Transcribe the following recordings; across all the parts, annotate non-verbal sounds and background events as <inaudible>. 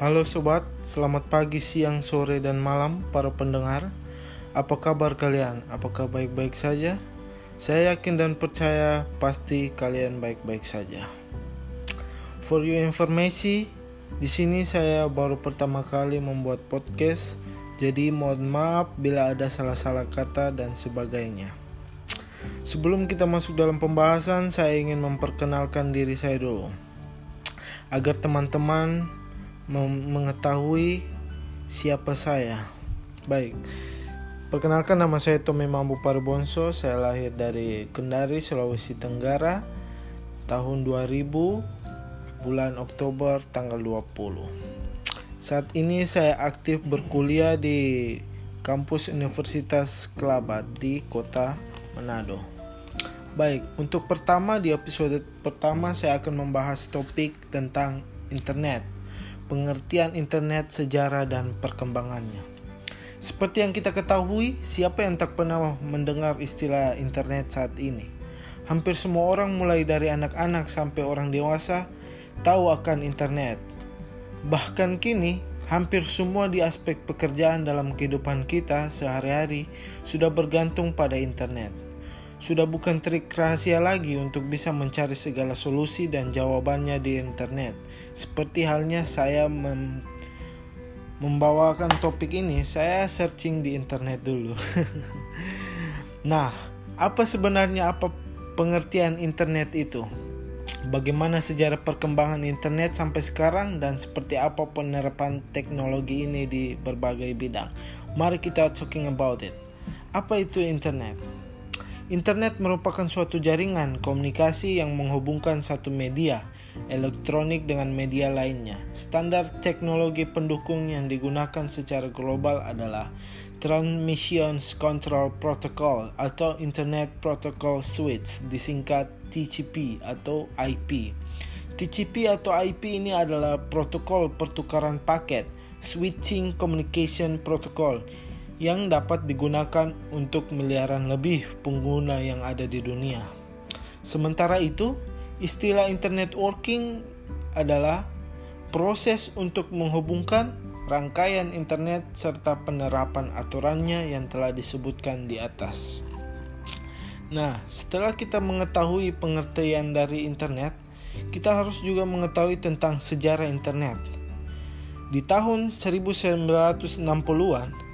Halo sobat, selamat pagi, siang, sore, dan malam para pendengar. Apa kabar kalian? Apakah baik-baik saja? Saya yakin dan percaya pasti kalian baik-baik saja. For your information, di sini saya baru pertama kali membuat podcast, jadi mohon maaf bila ada salah-salah kata dan sebagainya. Sebelum kita masuk dalam pembahasan, saya ingin memperkenalkan diri saya dulu. Agar teman-teman mengetahui siapa saya. Baik, perkenalkan nama saya Tommy Mambu Parbonso. Saya lahir dari Kendari, Sulawesi Tenggara tahun 2000 bulan Oktober tanggal 20. Saat ini saya aktif berkuliah di kampus Universitas Kelabat di kota Manado. Baik, untuk pertama di episode pertama saya akan membahas topik tentang internet pengertian internet, sejarah, dan perkembangannya. Seperti yang kita ketahui, siapa yang tak pernah mendengar istilah internet saat ini? Hampir semua orang mulai dari anak-anak sampai orang dewasa tahu akan internet. Bahkan kini, hampir semua di aspek pekerjaan dalam kehidupan kita sehari-hari sudah bergantung pada internet sudah bukan trik rahasia lagi untuk bisa mencari segala solusi dan jawabannya di internet. Seperti halnya saya mem membawakan topik ini, saya searching di internet dulu. <laughs> nah, apa sebenarnya apa pengertian internet itu? Bagaimana sejarah perkembangan internet sampai sekarang dan seperti apa penerapan teknologi ini di berbagai bidang? Mari kita talking about it. Apa itu internet? Internet merupakan suatu jaringan komunikasi yang menghubungkan satu media elektronik dengan media lainnya. Standar teknologi pendukung yang digunakan secara global adalah Transmissions Control Protocol atau Internet Protocol Switch, disingkat TCP atau IP. TCP atau IP ini adalah protokol pertukaran paket, switching communication protocol yang dapat digunakan untuk miliaran lebih pengguna yang ada di dunia. Sementara itu, istilah internet working adalah proses untuk menghubungkan rangkaian internet serta penerapan aturannya yang telah disebutkan di atas. Nah, setelah kita mengetahui pengertian dari internet, kita harus juga mengetahui tentang sejarah internet. Di tahun 1960-an,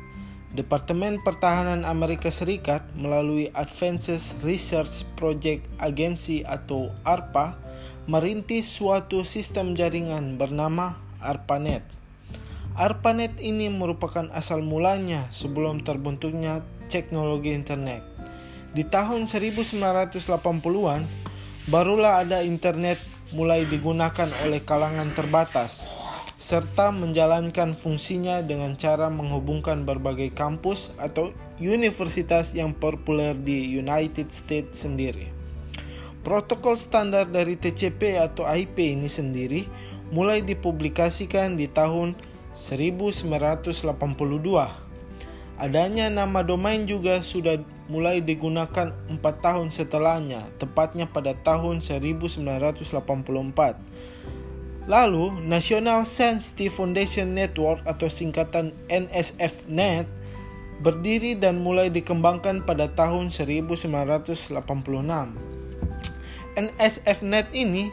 Departemen Pertahanan Amerika Serikat melalui Advanced Research Project Agency atau ARPA merintis suatu sistem jaringan bernama ARPANET. ARPANET ini merupakan asal mulanya sebelum terbentuknya teknologi internet. Di tahun 1980-an, barulah ada internet mulai digunakan oleh kalangan terbatas serta menjalankan fungsinya dengan cara menghubungkan berbagai kampus atau universitas yang populer di United States sendiri. Protokol standar dari TCP atau IP ini sendiri mulai dipublikasikan di tahun 1982. Adanya nama domain juga sudah mulai digunakan 4 tahun setelahnya, tepatnya pada tahun 1984 Lalu, National Sensitive Foundation Network atau singkatan NSFNet berdiri dan mulai dikembangkan pada tahun 1986. NSFNet ini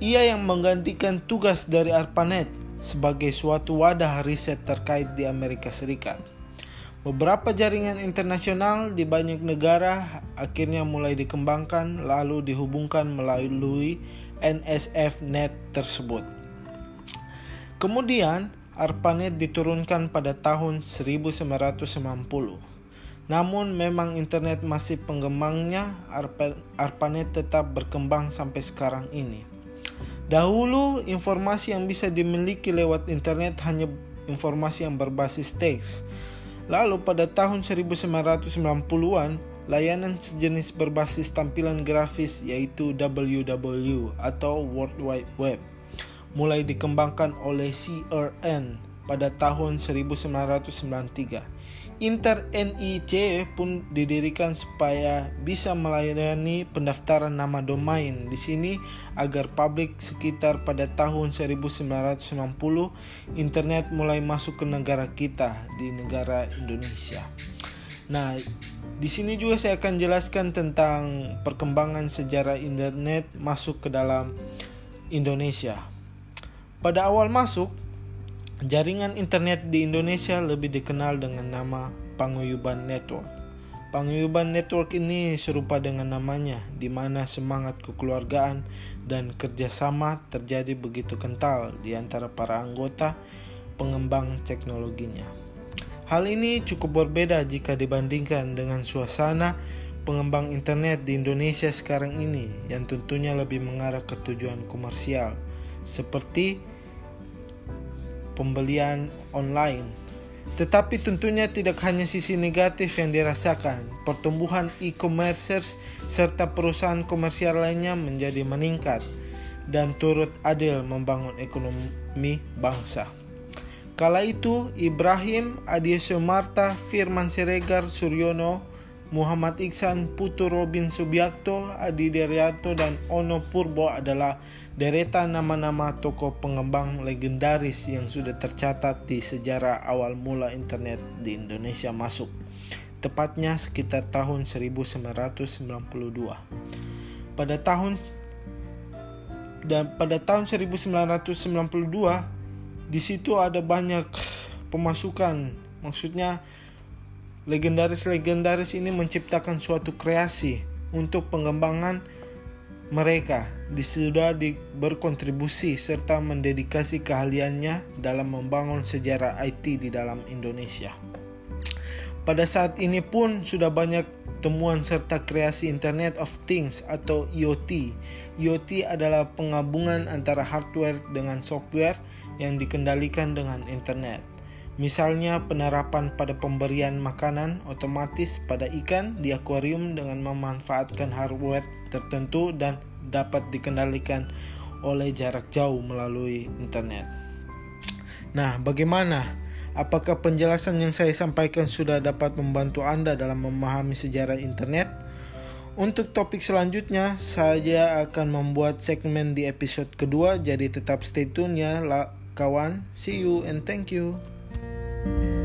ia yang menggantikan tugas dari ARPANET sebagai suatu wadah riset terkait di Amerika Serikat. Beberapa jaringan internasional di banyak negara akhirnya mulai dikembangkan lalu dihubungkan melalui NSF Net tersebut. Kemudian, ARPANET diturunkan pada tahun 1990. Namun memang internet masih penggembangnya, ARPANET tetap berkembang sampai sekarang ini. Dahulu informasi yang bisa dimiliki lewat internet hanya informasi yang berbasis teks. Lalu pada tahun 1990-an layanan sejenis berbasis tampilan grafis yaitu WWW atau World Wide Web mulai dikembangkan oleh CRN pada tahun 1993. Inter NIC pun didirikan supaya bisa melayani pendaftaran nama domain di sini agar publik sekitar pada tahun 1990 internet mulai masuk ke negara kita di negara Indonesia. Nah, di sini juga saya akan jelaskan tentang perkembangan sejarah internet masuk ke dalam Indonesia. Pada awal masuk, Jaringan internet di Indonesia lebih dikenal dengan nama Panguyuban Network. Panguyuban Network ini serupa dengan namanya, di mana semangat kekeluargaan dan kerjasama terjadi begitu kental di antara para anggota pengembang teknologinya. Hal ini cukup berbeda jika dibandingkan dengan suasana pengembang internet di Indonesia sekarang ini yang tentunya lebih mengarah ke tujuan komersial, seperti pembelian online. Tetapi tentunya tidak hanya sisi negatif yang dirasakan, pertumbuhan e-commerce serta perusahaan komersial lainnya menjadi meningkat dan turut adil membangun ekonomi bangsa. Kala itu, Ibrahim, Adi Marta, Firman Siregar, Suryono, Muhammad Iksan, Putu Robin Subiakto, Adi Deryanto, dan Ono Purbo adalah deretan nama-nama tokoh pengembang legendaris yang sudah tercatat di sejarah awal mula internet di Indonesia masuk. Tepatnya sekitar tahun 1992. Pada tahun dan pada tahun 1992 di situ ada banyak pemasukan maksudnya legendaris-legendaris ini menciptakan suatu kreasi untuk pengembangan mereka sudah berkontribusi serta mendedikasi keahliannya dalam membangun sejarah IT di dalam Indonesia. Pada saat ini pun sudah banyak temuan serta kreasi Internet of Things atau IoT. IoT adalah penggabungan antara hardware dengan software yang dikendalikan dengan internet. Misalnya penerapan pada pemberian makanan otomatis pada ikan di akuarium dengan memanfaatkan hardware tertentu dan dapat dikendalikan oleh jarak jauh melalui internet. Nah, bagaimana? Apakah penjelasan yang saya sampaikan sudah dapat membantu Anda dalam memahami sejarah internet? Untuk topik selanjutnya, saya akan membuat segmen di episode kedua, jadi tetap stay tune ya, kawan. See you and thank you. thank you